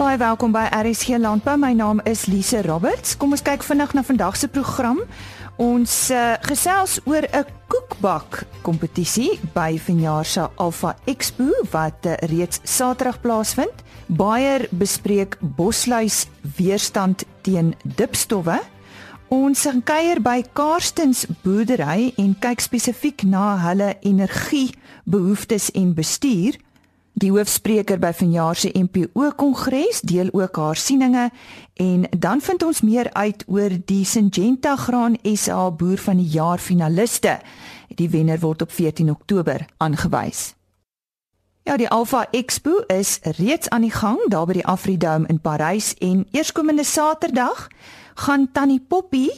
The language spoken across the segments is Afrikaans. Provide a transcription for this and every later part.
Baie welkom by RSG Landbou. My naam is Lise Roberts. Kom ons kyk vinnig na vandag se program. Ons uh, gesels oor 'n koekbak kompetisie by vanjaar se Alpha Expo wat uh, reeds Saterdag plaasvind. Baie bespreek bosluis weerstand teen dipstowwe. Ons gaan kuier by Karstens boerdery en kyk spesifiek na hulle energiebehoeftes en bestuur. Die hoofspreker by vanjaar se MPO kongres deel ook haar sieninge en dan vind ons meer uit oor die Syngenta Graan SA boer van die jaar finaliste. Die wenner word op 14 Oktober aangewys. Ja, die Alpha Expo is reeds aan die gang daar by die Afridome in Parys en eerskomende Saterdag gaan Tannie Poppy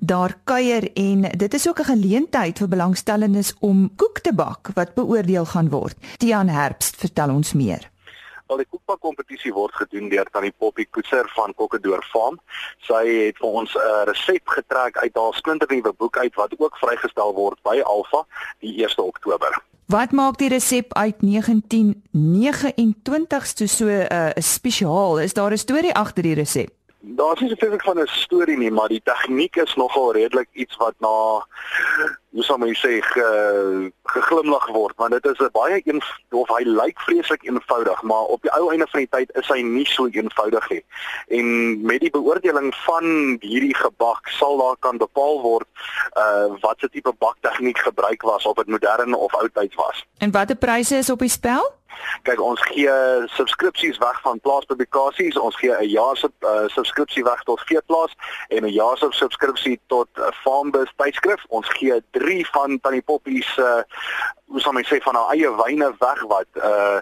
daar kuier en dit is ook 'n geleentheid vir belangstellendes om koek te bak wat beoordeel gaan word. Tiaan Herbst vertel ons meer. Al die koekbak kompetisie word gedoen deur Tannie Poppy Koetser van Kokkedoor Farm. Sy het vir ons 'n resep getrek uit haar splinternuwe boek uit wat ook vrygestel word by Alpha die 1 Oktober. Wat maak die resep uit 1929 so 'n uh, spesiaal? Is daar 'n storie agter die resep? Daar's nie spesifiek van 'n storie nie, maar die tegniek is nogal redelik iets wat na hoe sou mens sê ge, geglimlag word, want dit is 'n baie een of hy lyk vreeslik eenvoudig, maar op die ou einde van die tyd is hy nie so eenvoudig nie. En met die beoordeling van hierdie gebak sal daar kan bepaal word uh wat se tipe baktegniek gebruik was of dit modern of oudtyds was. En watter pryse is op die spel? Kyk, ons gee subskripsies weg van plaaspublikasies. Ons gee 'n jaar se uh, subskripsie weg tot Veeplaas en 'n jaar se subskripsie tot uh, Farmbus tydskrif. Ons gee 3 van Tannie Poppy se uh, hoe sou mens sê van haar eie wyne weg wat 'n uh,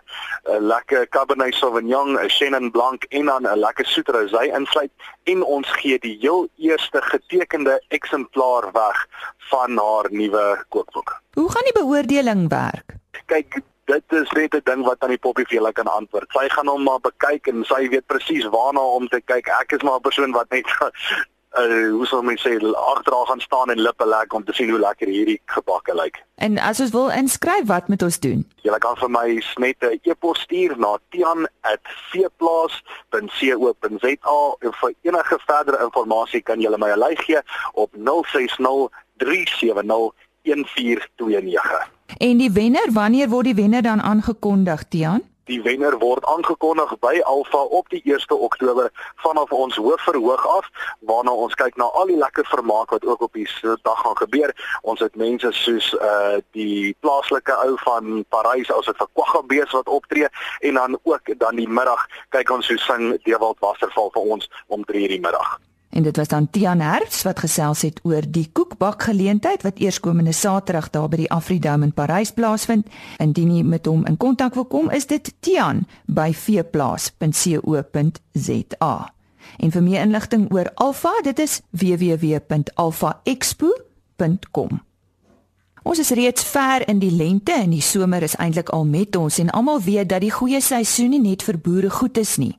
'n lekker Cabernet Sauvignon, 'n Chenin Blanc en dan 'n lekker soet rosé insluit en ons gee die heel eerste getekende eksemplaar weg van haar nuwe kookboek. Hoe gaan die beoordeling werk? Kyk, dit is net 'n ding wat aan die poppie vir julle kan antwoord. Sy gaan hom maar bekyk en sy weet presies waarna om te kyk. Ek is maar 'n persoon wat net uh hoe sou mens sê agteraan gaan staan en lippe lek om te sien hoe lekker hierdie gebakke lyk. En as ons wil inskryf, wat moet ons doen? Jy kan vir my net 'n e-pos stuur na tian@veeplaas.co.za en vir enige verdere inligting kan jy my 'n lys gee op 060 370 1429. En die wenner, wanneer word die wenner dan aangekondig, Tiaan? Die wenner word aangekondig by Alfa op die 1 Oktober vanaf ons hoofverhoog af waarna ons kyk na al die lekker vermaak wat ook op die dag gaan gebeur. Ons het mense soos uh die plaaslike ou van Parys, ons het vir Kwaggabees wat optree en dan ook dan die middag kyk ons hoe sing Dewald Wasserval vir ons om 3:00 die middag. En dit was dan Tian Herbs wat gesels het oor die koekbak geleentheid wat eerskomende Saterdag daar by die Afridome in Parys plaasvind. Indien jy met hom in kontak wil kom, is dit tian@veeplaas.co.za. En vir meer inligting oor Alfa, dit is www.alfaexpo.com. Ons is reeds ver in die lente en die somer is eintlik al met ons en almal weet dat die goeie seisoen nie net vir boere goed is nie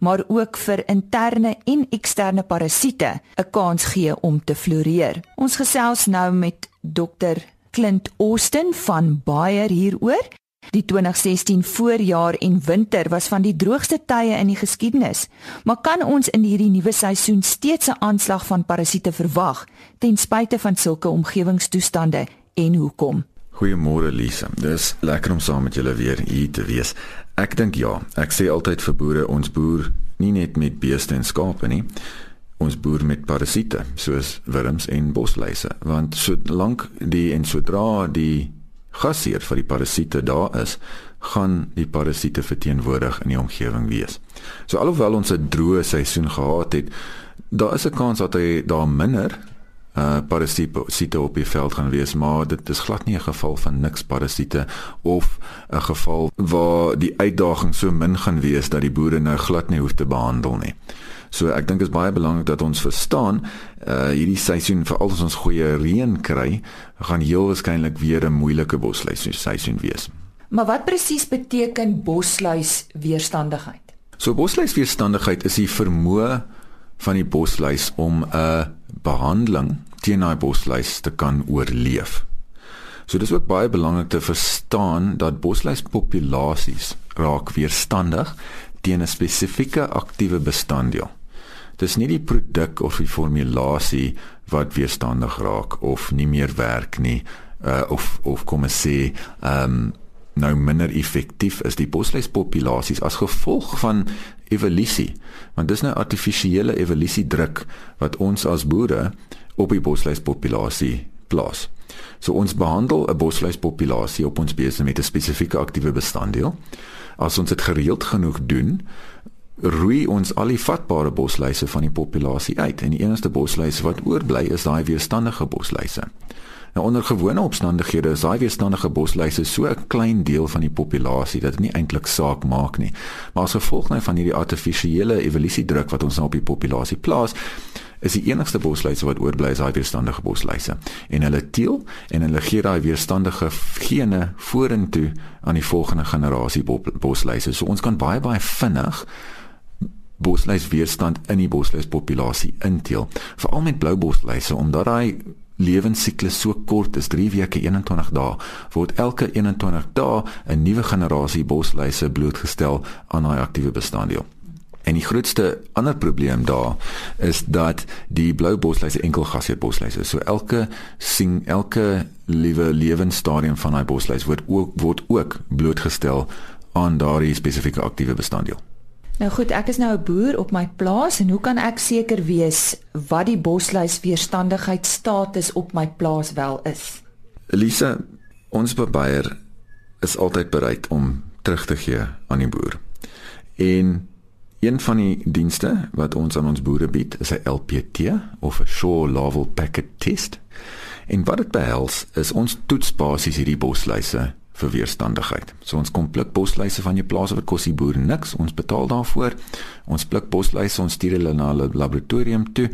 maar ook vir interne en eksterne parasiete 'n kans gee om te floreer. Ons gesels nou met Dr. Clint Austin van Bayer hieroor. Die 2016 voorjaar en winter was van die droogste tye in die geskiedenis, maar kan ons in hierdie nuwe seisoen steeds 'n aanslag van parasiete verwag ten spyte van sulke omgewingstoestande en hoekom? Goeiemôre Lisa. Dis lekker om saam met julle weer hier te wees. Ek dink ja, ek sê altyd vir boere, ons boer nie net met beeste en skape nie. Ons boer met parasiete soos wurms en bosluise, want solank die en sodra die gasheer vir die parasiete daar is, gaan die parasiete verteenwoordig in die omgewing wees. So alhoewel ons 'n droë seisoen gehad het, daar is 'n kans dat hy daar minder uh parasiete op die veld gaan wees, maar dit is glad nie 'n geval van niks parasiete of 'n geval waar die uitdaging so min gaan wees dat die boere nou glad nie hoef te behandel nie. So ek dink dit is baie belangrik dat ons verstaan uh hierdie seisoen vir al ons goeie reën kry, gaan heel waarskynlik weer 'n moeilike bosluis seisoen wees. Maar wat presies beteken bosluis weerstandigheid? So bosluis weerstandigheid is die vermoë van die bosluis om 'n behandeling teen daai bosluis te kan oorleef. So dis ook baie belangrik te verstaan dat bosluispopulasies raak weerstandig teen 'n spesifieke aktiewe bestanddeel. Dis nie die produk of die formulasie wat weerstandig raak of nie meer werk nie uh, of of kom ons sê ehm um, nou minder effektief is die bosluispopulasies as gevolg van evolusie want dis nou artifisiële evolusie druk wat ons as boere op die bosluispopulasie plaas. So ons behandel 'n bosluispopulasie op ons beeste met 'n spesifieke aktiewe bestanddeel. As ons dit gereeld genoeg doen, roei ons al die vatbare bosluise van die populasie uit en die enigste bosluise wat oorbly is daai weerstandige bosluise. Nou onder gewone omstandighede is daai weerstandige bosluise so 'n klein deel van die populasie dat dit nie eintlik saak maak nie. Maar as gevolg nou van hierdie artifisiële evolusiedruk wat ons nou op die populasie plaas, is die enigste bosluise wat oorbly is daai weerstandige bosluise. En hulle teel en hulle gee daai weerstandige gene vorentoe aan die volgende generasie bosluise. So ons kan baie baie vinnig bosluis weerstand in die bosluispopulasie inteel, veral met blou bosluise omdat daai lewensiklus so kort is 3 weke 21 dae word elke 21 dae 'n nuwe generasie bosluise blootgestel aan daai aktiewe bestanddeel. En die grootste ander probleem daar is dat die blou bosluise enkel gasheer bosluise. So elke sien elke liewe lewensstadium van daai bosluis word ook word ook blootgestel aan daardie spesifieke aktiewe bestanddeel. Nou goed, ek is nou 'n boer op my plaas en hoe kan ek seker wees wat die bosluis weerstandigheid status op my plaas wel is? Elise, ons bebeier is altyd bereid om terug te gee aan die boer. En een van die dienste wat ons aan ons boere bied, is 'n LPT of 'n Shore Level Packet Test. En wat dit behels, is ons toets basies hierdie bosluise vir weerstandigheid. So ons kom pluk bosluise van jou plaas wat kos die boer niks. Ons betaal daarvoor. Ons pluk bosluise, ons stuur hulle na 'n laboratorium toe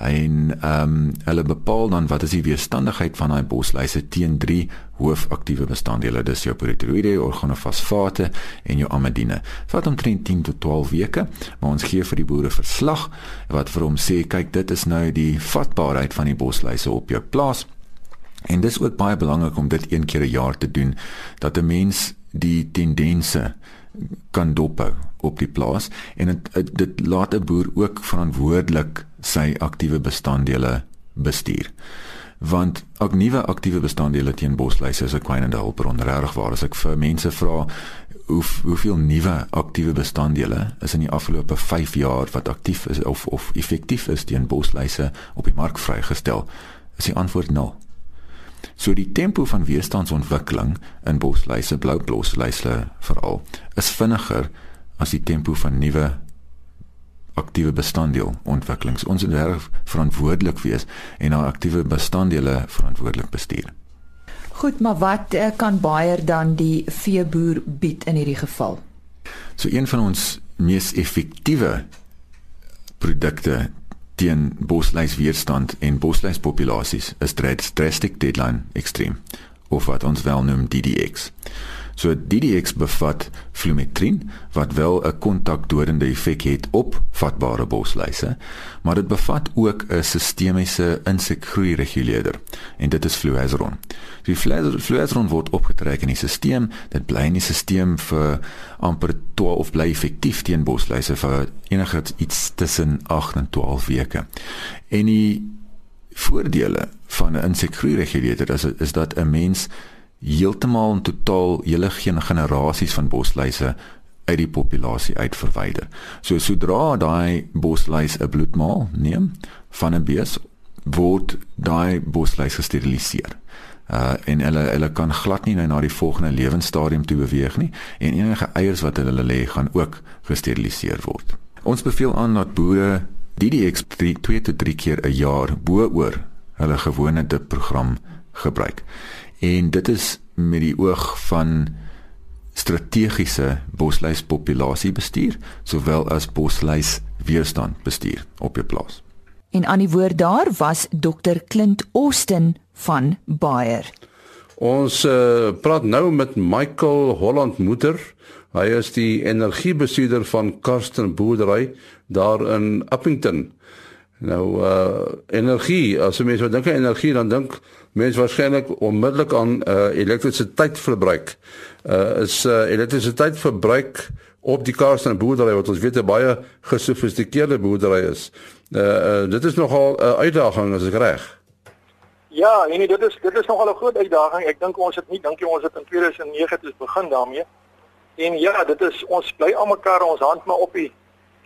en ehm um, hulle bepaal dan wat is die weerstandigheid van daai bosluise teen drie hoofaktiewe bestanddele. Dis jou pyrethroïde, organofosfate en jou amidine. Vat omtrent 10 tot 12 weke, maar ons gee vir die boere verslag wat vir hom sê, kyk, dit is nou die vatbaarheid van die bosluise op jou plaas. En dis ook baie belangrik om dit een keer 'n jaar te doen dat 'n mens die tendense kan dophou op die plaas en dit dit laat 'n boer ook verantwoordelik sy aktiewe bestanddele bestuur. Want ook nuwe aktiewe bestanddele teen bosluise is 'n kwynende hulpbron regtig waar as ek vir mense vra hoe hoeveel nuwe aktiewe bestanddele is in die afgelope 5 jaar wat aktief is of of effektief is teen bosluise op die mark vrygestel is die antwoord 0. So die tempo van weerstandsontwikkeling in bosluise, blou bosluise veral, is vinniger as die tempo van nuwe aktiewe bestanddeel ontwikkelings. Ons moet reg verantwoordelik wees en na aktiewe bestanddele verantwoordelik bestuur. Goed, maar wat uh, kan Bayer dan die veeboer bied in hierdie geval? So een van ons mees effektiewe produkte teen bosluisweerstand en bosluispopulasies is drastic deadline ekstreem of wat ons wel noem DDX. So DDX bevat flumetrin wat wel 'n kontakdodende effek het op vatbare bosluise, maar dit bevat ook 'n sistemiese insekgroei reguleerder en dit is fluazeron. Die fluazeron word opgetrek in die stelsel, dit bly in die stelsel vir amper 12 of bly effektief teen bosluise vir enige iets tussen 8 en 12 weke. En die voordele van 'n insekgroei reguleerder is is dat 'n mens heeltemal en totaal hele geen generasies van bosluise uit die populasie uit verwyder. So sodra daai bosluis 'n bloedmaal neem van 'n bees word daai bosluis gesteriliseer. Uh en hulle hulle kan glad nie nou na die volgende lewensstadium toe beweeg nie en enige eiers wat hulle lê gaan ook gesteriliseer word. Ons beveel aan dat boere DDX 2 tot 3 keer 'n jaar bo-oor hulle gewone dip program gebruik en dit is met die oog van strategiese bosluispopulasie bestuur sowel as bosluis weerstand bestuur op jou plaas. En aan die woord daar was Dr Clint Austin van Bayer. Ons uh, praat nou met Michael Holland Moeder. Hy is die energiebestuurder van Karsten Boerdery daar in Appington. Nou uh energie, as jy mense dink aan energie dan dink mense waarskynlik onmiddellik aan uh elektrisiteitsverbruik. Uh is uh elektrisiteitsverbruik op die Karsten boerdery wat ons weet 'n baie gesofistikeerde boerdery is. Uh, uh dit is nogal 'n uh, uitdaging as ek reg. Ja, en dit is dit is nogal 'n groot uitdaging. Ek dink ons het nie dink jy ons het in 2009 het begin daarmee. En ja, dit is ons bly almekaar ons hand maar op die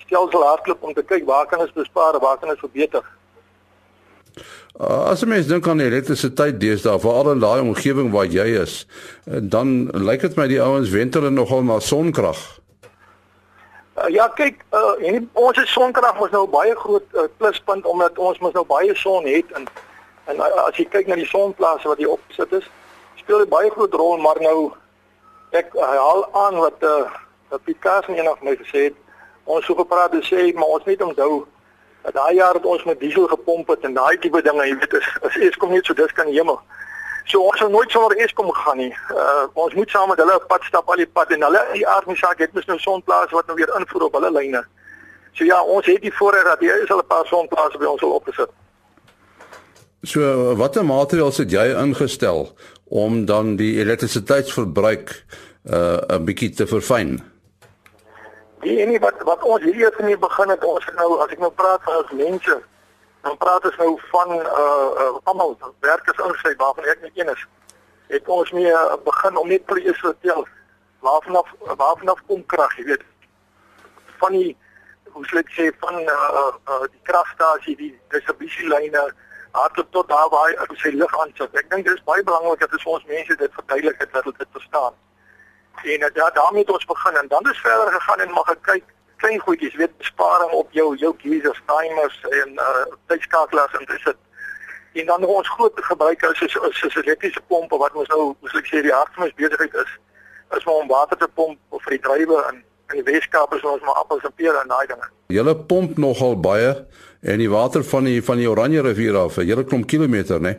stelsel hardloop om te kyk waar kan ons bespaar, waar kan ons verbeter. Uh, as jy mens dink aan elektrisiteit deesdae, veral in daai omgewing waar jy is, uh, dan lyk dit my die ouens wentele nogal na sonkrag. Uh, ja, kyk, uh, en ons sonkrag mos nou baie groot uh, pluspunt omdat ons mos nou baie son het en en uh, as jy kyk na die sonplase wat hier opgesit is, speel dit baie groot rol, maar nou ek haal aan wat eh uh, Karsen eendag my gesê het. Ons so gepraat en sê maar ons net onthou dat daai jaar het ons met diesel gepomp het en daai tipe dinge, jy weet, is is Eskom net so dis kan hemel. So ons sou nooit sonder Eskom gegaan nie. Uh ons moet saam met hulle 'n pad stap al die pad en hulle die aardmesaak het mos nou sonplase wat nou weer invoer op hulle lyne. So ja, ons het die voorreg dat hier is al 'n paar sonplase by ons al opgesit. So watter maatreëls het jy ingestel om dan die elektrisiteitsverbruik uh 'n bietjie te verfyn. Die enie wat wat ons hier eers mee begin het, ons nou as ek nou praat van ons mense, dan praat ons nou van uh, uh almal werkers insluit waarvan ek net een is. Het ons mee uh, begin om net eers te vertel waarvan af waarvan af kom krag, jy weet. Van die hoe sou ek sê van uh, uh die kragstasie, die distribusielyne hardloop tot daar waar hy sy lig aansit. Ek dink dit is baie belangrik dat ons mense dit verduidelik dat hulle dit verstaan. En uh, ja, daarmee het ons begin en dan is verder gegaan en mag kyk klein goedjies, weet besparing op jou jou geysers, timers en uh tydskakelaars en dis dit. En dan ons groot gebruikers is is, is elektriese pompe wat ons nou, moet ek sê, die hart van ons besigheid is. Is maar om water te pomp vir die drywe in in die Weskaap is ons maar appels en pere en daai dinge. Julle pomp nogal baie en die water van die van die Oranje rivier af, 'n hele klomp kilometer, né?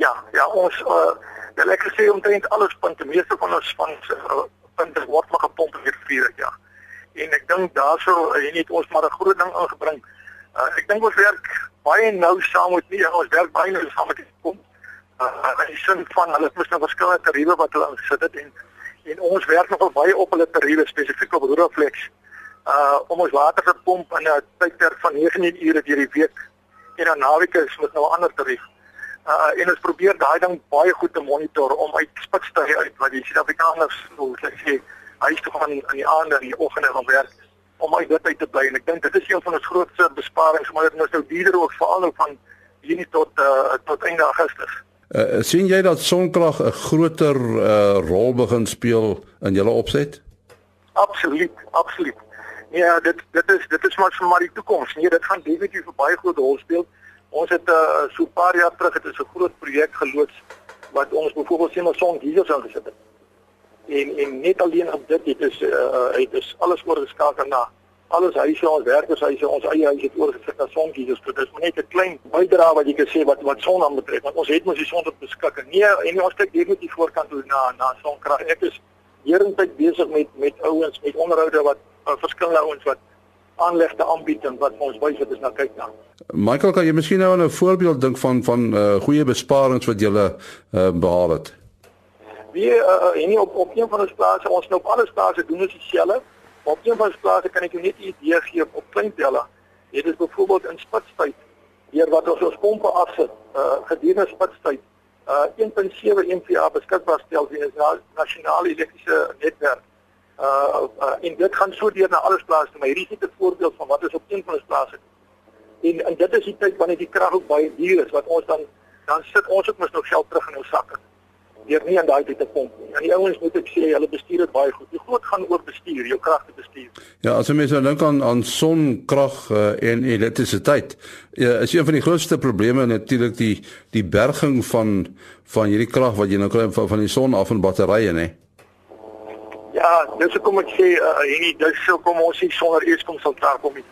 Ja, ja, ons uh die elektrisiteit omtrent alles punte, meeste van ons van uh, punte word maar gepomp in die rivier, ja. En ek dink daarso uh, het ons maar 'n groot ding ingebring. Uh ek dink ons werk baie nou saam met nie, ons werk baie nou saam met die pomp. Uh in die sin van hulle het mos nou verskillende tariewe wat hulle ingesit het en en ons werk nogal baie op hulle tariewe spesifiek op Rodaflex uh om ons water te pomp in 'n tydperk van 19 ure deur die week en dan naweke is met nou 'n ander tarief. Uh en ons probeer daai ding baie goed te monitor om uit spitstye uit wat die Suid-Afrikaners wil sê huis toe gaan in die aande en die oggende gaan werk om uit dit uit te bly en ek dink dit is een van ons grootste besparings maar dit is nou duurder ook veral nou van Junie tot uh tot einde Augustus. Uh, sien jy dat sonkrag 'n groter uh, rol begin speel in julle opset? Absoluut, absoluut. Ja, dit dit is dit is maar vir maar die toekoms. Nee, dit gaan definitief 'n baie groot rol speel. Ons het uh, so 'n paar jaar terug het ons 'n groot projek geloods wat ons byvoorbeeld sien maar son diesels aangesit het. En en net alleen op dit het is uh, het is alles oorgeskakel na alles huise ons werkershuise ons eie huis het oorgesit na son diesels. Dit is net 'n klein bydrae wat jy kan sê wat wat son aanbetref. Want ons het mos die son op beskikking. Nee, en ons kyk definitief voorkant toe na na sonkrag. Ek is heerentyd besig met met ouens met onderhoude wat uh, verskillende ouens wat aanlegte aanbied en wat ons wys wat is nou kyk na. Michael, kan jy miskien nou 'n voorbeeld dink van van uh, goeie besparings wat jy uh, behaal het? Wie uh, en nie op op een van ons plase, ons nou op alle plase doen ons dieselfde. Op een van ons plase kan ek jou net 'n idee gee op klein telle. Dit is byvoorbeeld in spitstyd, hier wat ons ons pompe afsit, uh, gedurende spitstyd, uh 1.7 MVA beskikbaar stel vir die nasionale elektriese netwerk uh, uh en dit gaan so deur na alles plase maar hierdie is net 'n voorbeeld van wat is op een van ons plase en en dit is die tyd wanneer die krag ook baie duur is wat ons dan dan sit ons ook mos nog geld terug in ons sakke. Deur nie aan daai tyd te pomp nie. En die ouens moet ek sê hulle bestuur dit baie goed. Die groot gaan oor bestuur jou krag te bestuur. Ja as jy mens nou dink aan aan sonkrag uh, en elektrisiteit ja, is een van die grootste probleme natuurlik die die berging van van hierdie krag wat jy nou kry van, van die son af in batterye nê Ja, dis hoekom ek sê uh hierdie dis hoekom ons nie sonder eers kom sal klaar kom nie.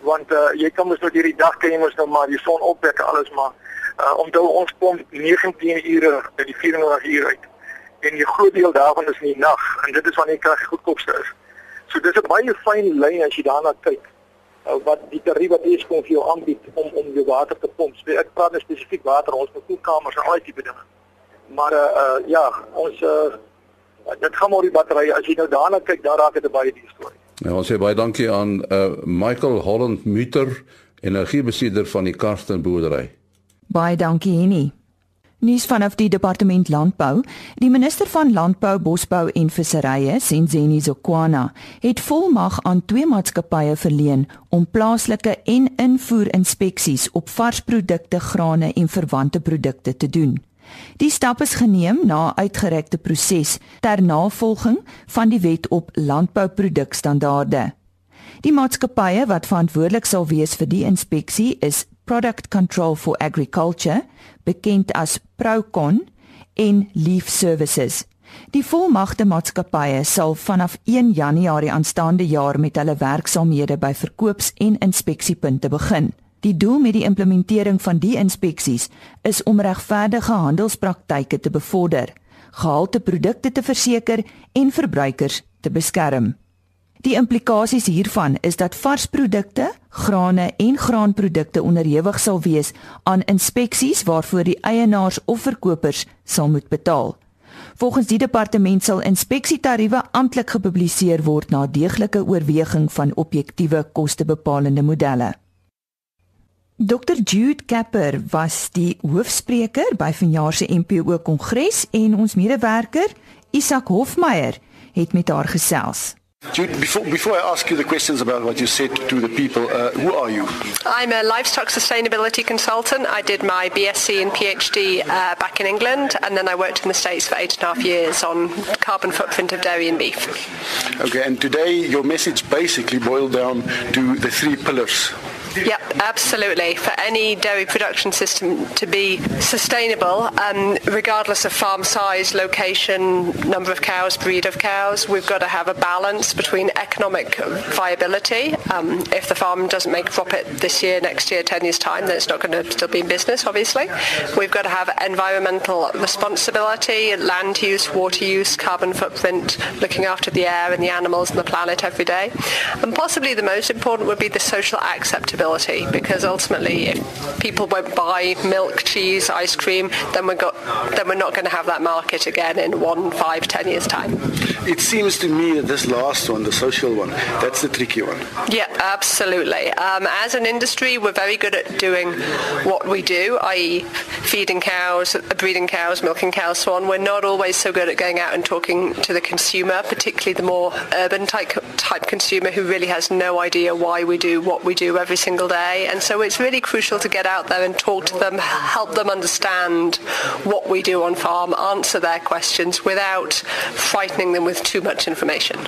Want uh jy kan mos nou hierdie dag kan jy mos nou maar die son opwek alles maar uh omdat ons kom 19 ure by die 24 uur uit. En die groot deel daarvan is in die nag en dit is wanneer die krag goedkoopste is. So dis 'n baie fyn lyn as jy daarna kyk. Uh, wat die tarief wat eers kom vir jou aanbied om om jou water te pomp. So, ek praat nou spesifiek water ons koelkamers en al die tipe dinge. Maar uh, uh ja, ons uh dit gaan maar die batterye. As jy nou daarna kyk, daar raak dit 'n baie duur storie. Ja, ons sê baie dankie aan uh, Michael Holland Mutter, energiebestuurder van die Karsten boerdery. Baie dankie Henny. Nuus vanaf die departement landbou. Die minister van landbou, bosbou en visserye, Senzeni Zokwana, het volmag aan twee maatskappye verleen om plaaslike en invoer-inspeksies op varsprodukte, grane en verwante produkte te doen. Die stap is geneem na uitgerekte proses ter navolging van die wet op landbouprodukstandaarde. Die maatskappye wat verantwoordelik sal wees vir die inspeksie is Product Control for Agriculture, bekend as Procon, en Leaf Services. Die volmagte maatskappye sal vanaf 1 Januarie aanstaande jaar met hulle werksaamhede by verkoops- en inspeksiepunte begin. Die doel met die implementering van die inspeksies is om regverdige handelspraktyke te bevorder, gehalte produkte te verseker en verbruikers te beskerm. Die implikasies hiervan is dat varsprodukte, grane en graanprodukte onderhewig sal wees aan inspeksies waarvoor die eienaars of verkopers sal moet betaal. Volgens die departement sal inspeksietariewe amptelik gepubliseer word na deeglike oorweging van objektiewe kostebepalende modelle. Dr Jude Capper was die hoofspreker by vanjaar se MPO Kongres en ons medewerker Isak Hofmeyer het met haar gesels. Jude, before, before I ask you the questions about what you said to the people, uh, who are you? I'm a livestock sustainability consultant. I did my BSc and PhD uh, back in England, and then I worked in the States for eight and a half years on carbon footprint of dairy and beef. Okay, and today your message basically boiled down to the three pillars Yep, absolutely. For any dairy production system to be sustainable, um, regardless of farm size, location, number of cows, breed of cows, we've got to have a balance between economic viability. Um, if the farm doesn't make profit this year, next year, 10 years' time, then it's not going to still be in business, obviously. We've got to have environmental responsibility, land use, water use, carbon footprint, looking after the air and the animals and the planet every day. And possibly the most important would be the social acceptability because ultimately if people won't buy milk, cheese, ice cream, then we've got then we're not going to have that market again in one, five, ten years time. It seems to me that this last one, the social one, that's the tricky one. Yeah, absolutely. Um, as an industry, we're very good at doing what we do, i.e. feeding cows, breeding cows, milking cows, so on. We're not always so good at going out and talking to the consumer, particularly the more urban type, type consumer who really has no idea why we do what we do every single day. And so it's really crucial to get out there and talk to them, help them understand what we do on farm, answer their questions without frightening them with too much information.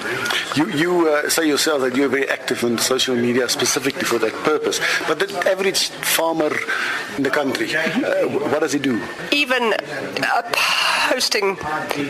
You, you uh, say yourself that you're very active on social media specifically for that purpose. But the average farmer in the country, uh, what does he do? Even uh, posting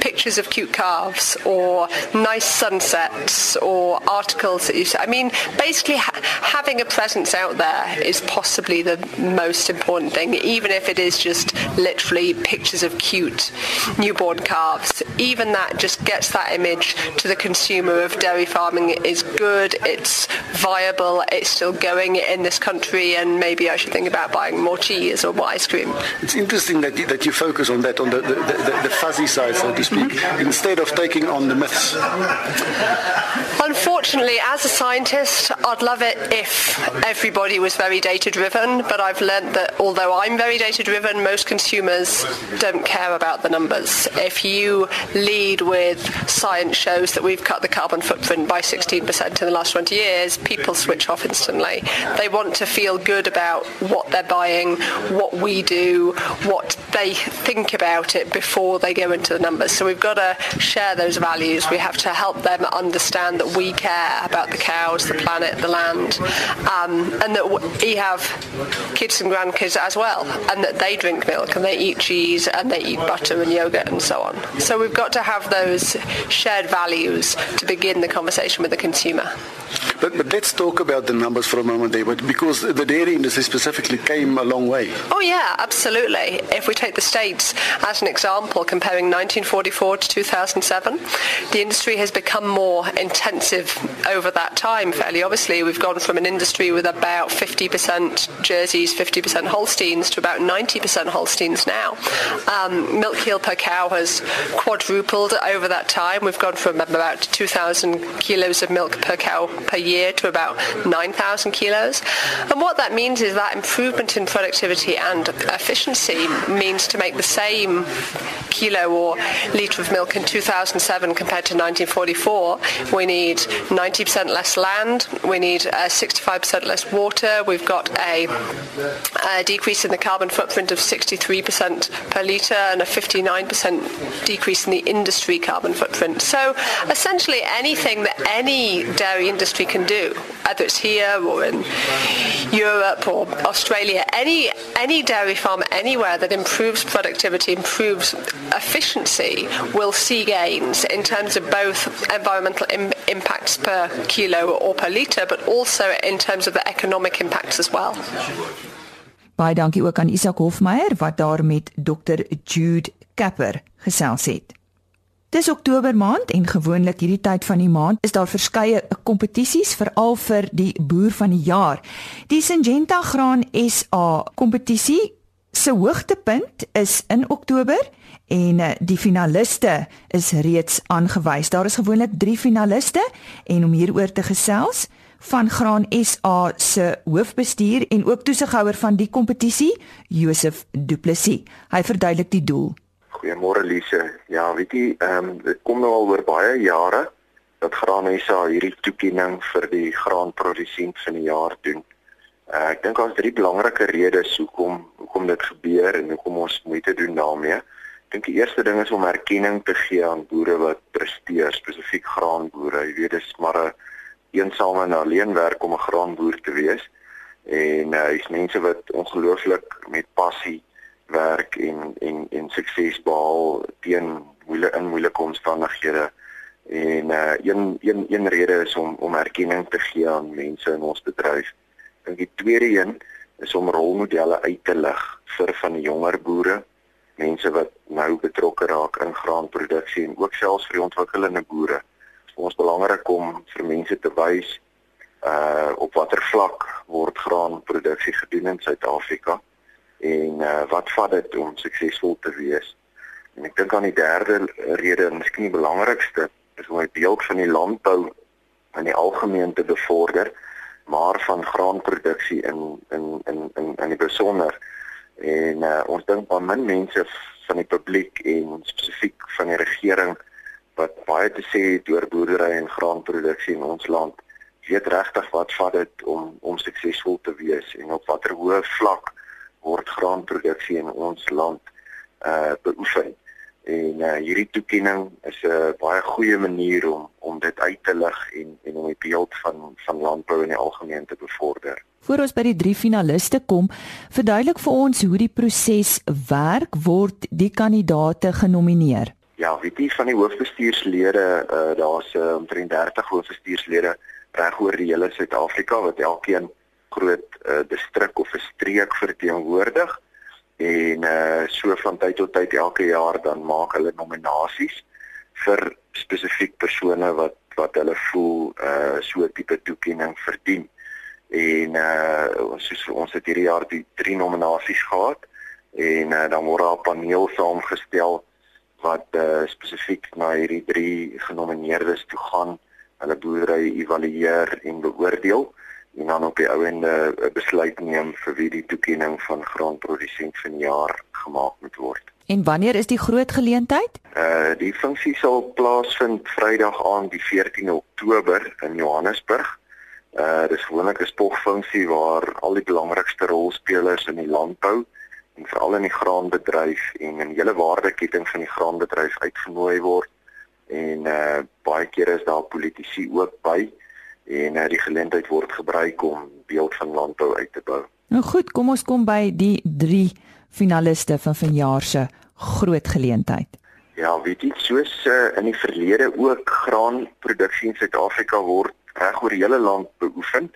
pictures of cute calves or nice sunsets or articles that you I mean, basically ha- having a presence out there is possibly the most important thing, even if it is just literally pictures of cute newborn calves. Even that just gets that image to the consumer of dairy farming is good, it's viable, it's still going in this country, and maybe I should think about buying more cheese or more ice cream. It's interesting that you, that you focus on that, on the, the, the, the fuzzy side, so to speak, mm-hmm. instead of taking on the myths. Unfortunately, as a scientist, I'd love it if everybody was very data driven, but I've learned that although I'm very data driven, most consumers don't care about the numbers. If you lead with science shows that we've cut the carbon footprint by 16% in the last 20 years, people switch off instantly. They want to feel good about what they're buying, what we do, what they think about it before they go into the numbers. So we've got to share those values. We have to help them understand that we care about the cows, the planet, the land, um, and that we have kids and grandkids as well, and that they drink milk and they eat cheese and they eat butter and yogurt and so on. So we've got to have those shared values to begin the conversation with the consumer. But, but let's talk about the numbers for a moment, David, because the dairy industry specifically came a long way. Oh yeah, absolutely. If we take the States as an example, comparing 1944 to 2007, the industry has become more intensive over that time, fairly obviously. We've gone from an industry with about 50% Jerseys, 50% Holsteins to about 90% Holsteins now. Um, milk yield per cow has quadrupled over that time. We've gone from about 2,000 kilos of milk per cow per year to about 9,000 kilos. And what that means is that improvement in productivity and efficiency means to make the same kilo or litre of milk in 2007 compared to 1944, we need 90% less land, we need uh, 65% less water, we've got a, a decrease in the carbon footprint of 63% per litre and a 59% decrease in the industry carbon footprint. So essentially anything that any dairy industry can do, whether it's here or in Europe or Australia, any any dairy farm anywhere that improves productivity, improves efficiency, will see gains in terms of both environmental Im- impacts per kilo or per litre, but also in terms of the economic impacts as well. Baie dankie ook aan Isak Hofmeyer wat daar met Dr Jude Kapper gesels het. Dis Oktober maand en gewoonlik hierdie tyd van die maand is daar verskeie kompetisies veral vir die boer van die jaar. Die Syngenta Graan SA kompetisie se hoogtepunt is in Oktober en eh, die finaliste is reeds aangewys. Daar is gewoonlik 3 finaliste en om hieroor te gesels van Graan SA se hoofbestuur en ook toesighouer van die kompetisie, Josef Du Plessis. Hy verduidelik die doel. Goeiemôre Lise. Ja, weet jy, ehm um, dit kom nou al oor baie jare dat Graanesa hierdie toekenning vir die graanprodusent van die jaar doen. Uh, ek dink daar's drie belangrike redes hoekom hoekom dit gebeur en hoekom ons moeite doen daarmee. Ek dink die eerste ding is om erkenning te gee aan boere wat presteer, spesifiek graanboere. Jy weet, dit is maar 'n eensame en alleen werk om 'n graanboer te wees. En uh, hy's mense wat ongelooflik met passie werk en en en sukses behaal teen moeilike in moeilike omstandighede. En uh een een een rede is om om erkenning te gee aan mense in ons bedryf. Ek dink die tweede een is om rolmodelle uit te lig vir van die jonger boere, mense wat nou betrokke raak in graanproduksie en ook selfs vir die ontwikkelende boere. Ons belangrik om vir mense te wys uh op watter vlak word graanproduksie gedoen in Suid-Afrika en uh, wat vat dit om suksesvol te wees? En ek dink aan die derde rede en miskien die belangrikste is om 'n deel van die landbou in die algemeen te bevorder, maar van graanproduksie in in in in in die besonder. En uh, ons dink aan min mense van die publiek en spesifiek van die regering wat baie te sê het oor boerdery en graanproduksie in ons land weet regtig wat vat dit om om suksesvol te wees en op watter hoë vlak word graanproduksie in ons land uh beoefen. En uh hierdie toekenning is 'n uh, baie goeie manier om om dit uit te lig en en om die beeld van van landbou in die algemeen te bevorder. Voor ons by die drie finaliste kom, verduidelik vir ons hoe die proses werk word die kandidaate genomineer. Ja, weet jy van die hoofbestuurslede, uh daar's uh, omtrent 30 hoofbestuurslede reg oor die hele Suid-Afrika wat elkeen groot uh, distrik of 'n streek verteenwoordig en uh so van tyd tot tyd elke jaar dan maak hulle nominasies vir spesifiek persone wat wat hulle voel uh so tipe toekenning verdien. En uh soos ons het hierdie jaar die drie nominasies gehad en uh, dan word 'n paneel saamgestel wat uh spesifiek na hierdie drie genomineerdes toe gaan, hulle boerdery evalueer en beoordeel en dan op die ouende 'n besluit neem vir wie die toekenning van graanprodusent van die jaar gemaak moet word. En wanneer is die groot geleentheid? Uh die funksie sal plaasvind Vrydag aand die 14 Oktober in Johannesburg. Uh dis gewoonlik 'n spogfunksie waar al die belangrikste rolspelers in die landbou en veral in die graanbedryf en in die hele waardeketting van die graanbedryf uitgenooi word. En uh baie kere is daar politici ook by en uh, die geleentheid word gebruik om beeld van landbou uit te bou. Nou goed, kom ons kom by die 3 finaliste van vanjaar se groot geleentheid. Ja, weet jy, soos uh, in die verlede ook graanproduksie in Suid-Afrika word reg oor die hele land beoefen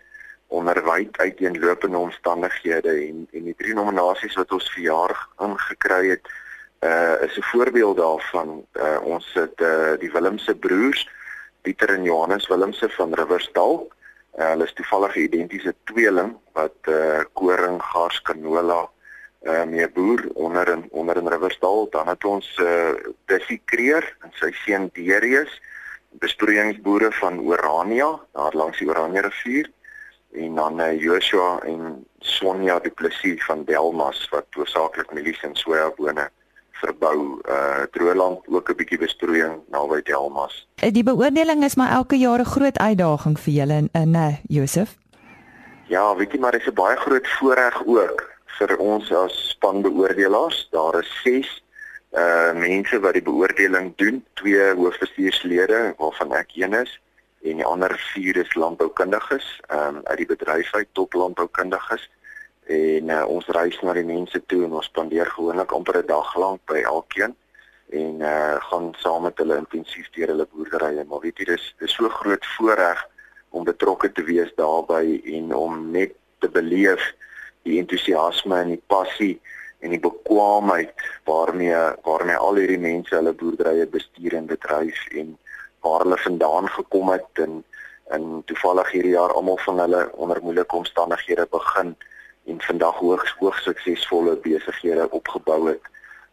onder wyd uiteenlopende omstandighede en en die drie nominasies wat ons verjaar ingekry het uh is 'n voorbeeld daarvan. Uh ons het uh die Willemse broers, Pieter en Johannes Willemse van Riversdal. Uh, hulle is toevallig identiese tweeling wat uh koring, gars, canola uh mee boer onder in onder in Riversdal. Dan het ons uh Dissy Kreer en sy seun Darius, besproeiingsboere van Orania, daar langs die Orania rivier en dan uh, Joshua en Sonja Du Plessis van Delmas wat hoofsaaklik mielies en sojabone verbou. Uh Droeland ook 'n bietjie besproeiing naby Delmas. Eh, die beoordeling is maar elke jaar 'n groot uitdaging vir julle in in uh, Josef. Ja, weet jy maar dis 'n baie groot voorreg ook vir ons as spanbeoordelaars. Daar is 6 uh mense wat die beoordeling doen, twee hoofbestuurslede waarvan ek een is en die ander vier is landboukundiges um, uit die bedryf uit top landboukundiges en uh, ons reis na die mense toe en ons spandeer gewoonlik amper 'n dag lank by elkeen en uh, gaan saam met hulle intensief deur hulle boerderye. Maar weet jy dis dis so groot voorreg om betrokke te wees daarbey en om net te beleef die entoesiasme en die passie en die bekwaamheid waarmee waarmee al hierdie mense hulle boerderye bestuur en bedryf en waar hulle vandaan gekom het en en toevallig hierdie jaar almal van hulle onder moeilike omstandighede begin en vandag hoogs hoogs suksesvolle besighede opgebou het.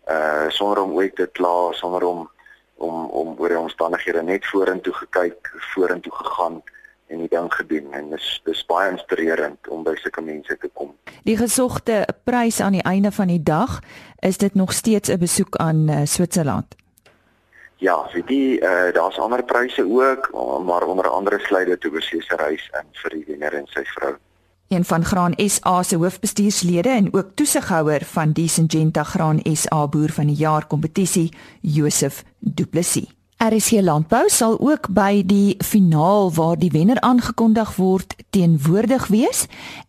Uh sonder om ooit te kla, sonder om om om oor die omstandighede net vorentoe gekyk, vorentoe gegaan en die ding gedoen en dis dis baie inspirerend om by sulke mense te kom. Die gesogte prys aan die einde van die dag, is dit nog steeds 'n besoek aan uh, Switserland? Ja, vir die uh daar's ander pryse ook, maar onder andere sluit dit oorsese reis in vir die wenner en sy vrou. Een van Graan SA se hoofbestuurslede en ook toesighouer van die Syngenta Graan SA boer van die jaar kompetisie, Josef Du Plessis. RC Landbou sal ook by die finaal waar die wenner aangekondig word teenwoordig wees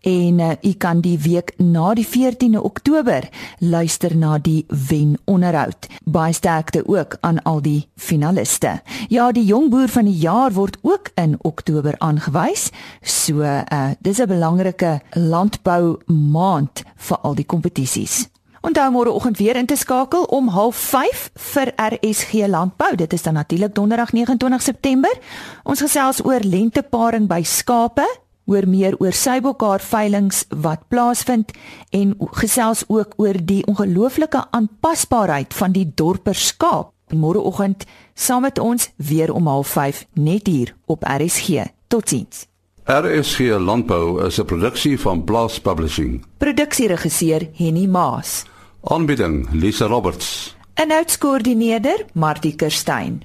en uh, u kan die week na die 14de Oktober luister na die wen onderhoud. Baie sterkte ook aan al die finaliste. Ja, die jong boer van die jaar word ook in Oktober aangewys. So uh, dis 'n belangrike landbou maand vir al die kompetisies. Onthou môre oggend weer in te skakel om 05:30 vir RSG Landbou. Dit is dan natuurlik donderdag 29 September. Ons gesels oor lenteparing by skape, hoor meer oor sybokhaar veilinge wat plaasvind en gesels ook oor die ongelooflike aanpasbaarheid van die dorper skaap. Môre oggend saam met ons weer om 05:30 net hier op RSG. Totsiens. RSG Landbou is 'n produksie van Blast Publishing. Produksieregisseur Henny Maas. Aanbieding Lisa Roberts. En uitskoördineerder Martie Kerstyn.